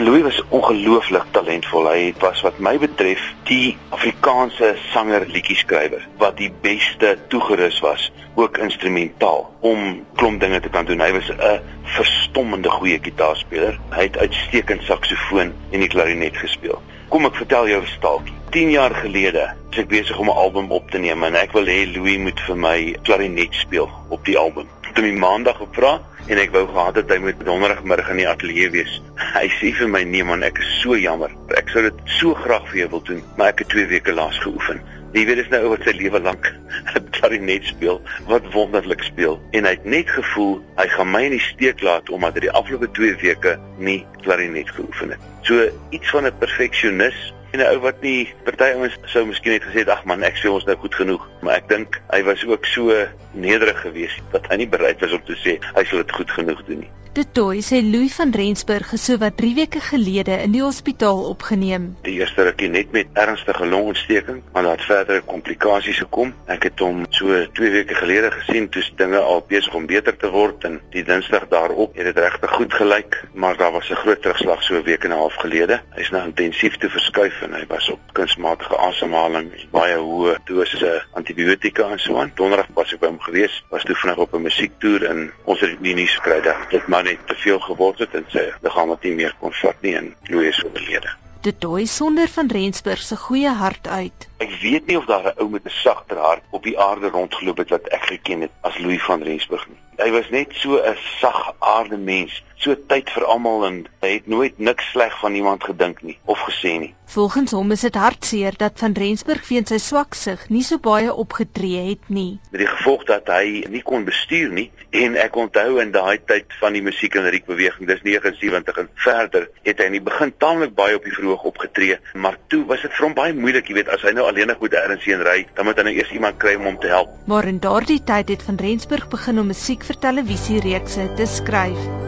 Louis was ongelooflik talentvol. Hy was wat my betref die Afrikaanse sanger liedjieskrywer wat die beste toegerus was, ook instrumentaal om klomp dinge te kan doen. Hy was 'n verstommende goeie gitaarspeler. Hy het uitstekend saksofoon en die klarinet gespeel. Kom ek vertel jou 'n staaltjie. 10 jaar gelede was ek besig om 'n album op te neem en ek wil hê Louis moet vir my klarinet speel op die album. Toe my maandag gevra en ek wou gehad het hy moet donderdagmiddag in die ateljee wees. Hy sê vir my nee man, ek is so jammer. Ek sou dit so graag vir jou wil doen, maar ek het 2 weke laas geoefen. Jy weet dis nou oor sy lewe lank klarinet speel wat wonderlik speel en hy het net gevoel hy gaan my in die steek laat omdat hy die afgelope 2 weke nie klarinet geoefen het. So iets van 'n perfeksionis en 'n ou wat nie party ouens sou miskien net gesê het ag man ek sê ons nou goed genoeg, maar ek dink hy was ook so nederig geweest dat hy nie bereid was om te sê hy sal dit goed genoeg doen nie. De Tooi sê Louis van Rensburg is so wat 3 weke gelede in die hospitaal opgeneem. Die eerste rukkie net met ernstige longontsteking, maar daar het verdere komplikasies gekom. Ek het hom so 2 weke gelede gesien toe dinge al besig om beter te word en die Dinsdag daarop het dit regtig goed gelyk, maar daar was 'n groot terugslag so 'n week en 'n half gelede. Hy's nou intensief te verskuif en hy was op kunsmatige asemhaling, baie hoë dosisse antibiotika en so aan. Donderdag was ek by hom gewees, was toe vinnig op 'n musiektoer en ons het die nuus gekry dat dit maar net te veel geword het en sy liggaam het nie meer kon vat nie en Louis oorlede. Dit dooi sonder van Rensburg se goeie hart uit. Ek weet nie of daar 'n ou met 'n sagter hart op die aarde rondgeloop het wat ek geken het as Louis van Rensburg nie. Hy was net so 'n sagaarde mens, so tyd vir almal en hy het nooit niks sleg van iemand gedink nie of gesê nie. Volgens hom is dit hartseer dat van Rensburg weens sy swaksig nie so baie opgetree het nie. Met die gevolg dat hy nie kon bestuur nie en ek onthou in daai tyd van die musiek en riek beweging, dis 79 en verder, het hy in die begin taamlik baie op die verhoog opgetree, maar toe was dit vir hom baie moeilik, jy weet, as hy nou alleenig moet ergens heen ry, dan moet hy nou eers iemand kry om hom te help. Maar in daardie tyd het van Rensburg begin om musiek vir televisiereekse te skryf.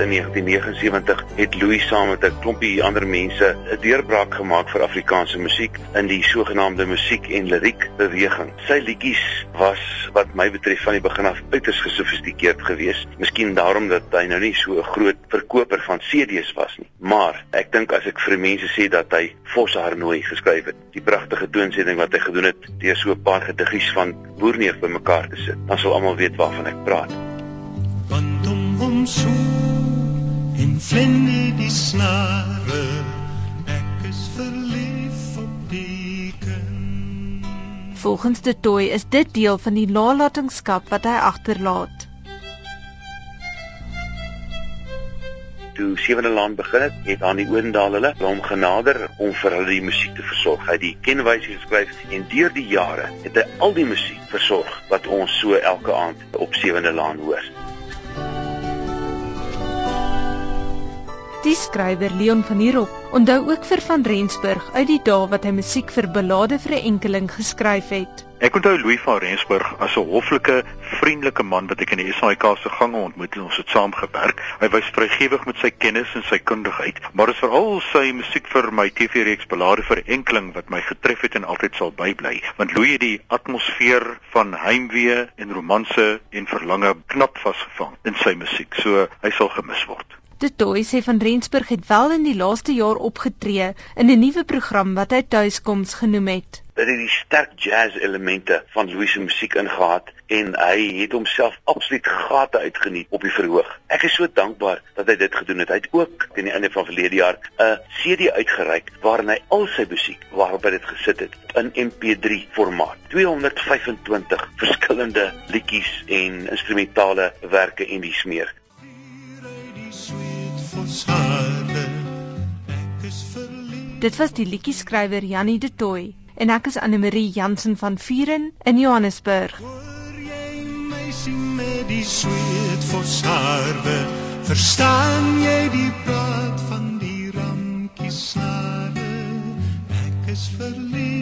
In 1979 het Louis saam met 'n klompie ander mense 'n deurbraak gemaak vir Afrikaanse musiek in die sogenaamde musiek en liriek beweging. Sy liedjies was wat my betref van die begin af uiters gesofistikeerd geweest. Miskien daarom dat hy nou nie so 'n groot verkoper van CD's was nie. Maar ek dink as ek vir mense sê dat hy Vos Harnooi geskryf het, die pragtige toonsetting wat hy gedoen het deur so 'n paar gediggies van Boerneef bymekaar te sit, dan sal almal weet waarvan ek praat. Want om hom so en vlende die snare ek is verlief op die kind Volgens De Tooi is dit deel van die nalatenskap wat hy agterlaat. Toe Sewende Laan begin het, het aan die Oendal hulle hom genader om vir hulle die musiek te versorg. Hy het die kenwyse geskryf en deur die jare het hy al die musiek versorg wat ons so elke aand op Sewende Laan hoor. Die skrywer Leon van Heerop onthou ook vir van Rensburg uit die dae wat hy musiek vir Belade vir 'n enkeling geskryf het. Ek onthou Louis van Rensburg as 'n hoflike, vriendelike man wat ek in die SAIK se gange ontmoet en ons het saam gewerk. Hy was vrygewig met sy kennis en sy kundigheid, maar dit is veral sy musiek vir my TV-reeks Belade vir 'n enkeling wat my getref het en altyd sal bybly, want Louis het die atmosfeer van heimwee en romanse en verlange knap vasgevang in sy musiek. So hy sal gemis word. De Tooi sê van Rensburg het wel in die laaste jaar opgetree in 'n nuwe program wat hy Tuiskoms genoem het. Dit het die sterk jazz elemente van Louis se musiek ingehaat en hy het homself absoluut gate uitgeniet op die verhoog. Ek is so dankbaar dat hy dit gedoen het. Hy het ook teen die einde van verlede jaar 'n CD uitgereik waarin hy al sy musiek waarop hy dit gesit het in MP3 formaat. 225 verskillende liedjies en instrumentale werke en die smeer. Dit was die liedjieskrywer Jannie De Tooi en ek is Anne Marie Jansen van Vuren in Johannesburg. Hoor jy meisie met die sweet forsharde verstaan jy die praat van die ramkies snare ek is verlief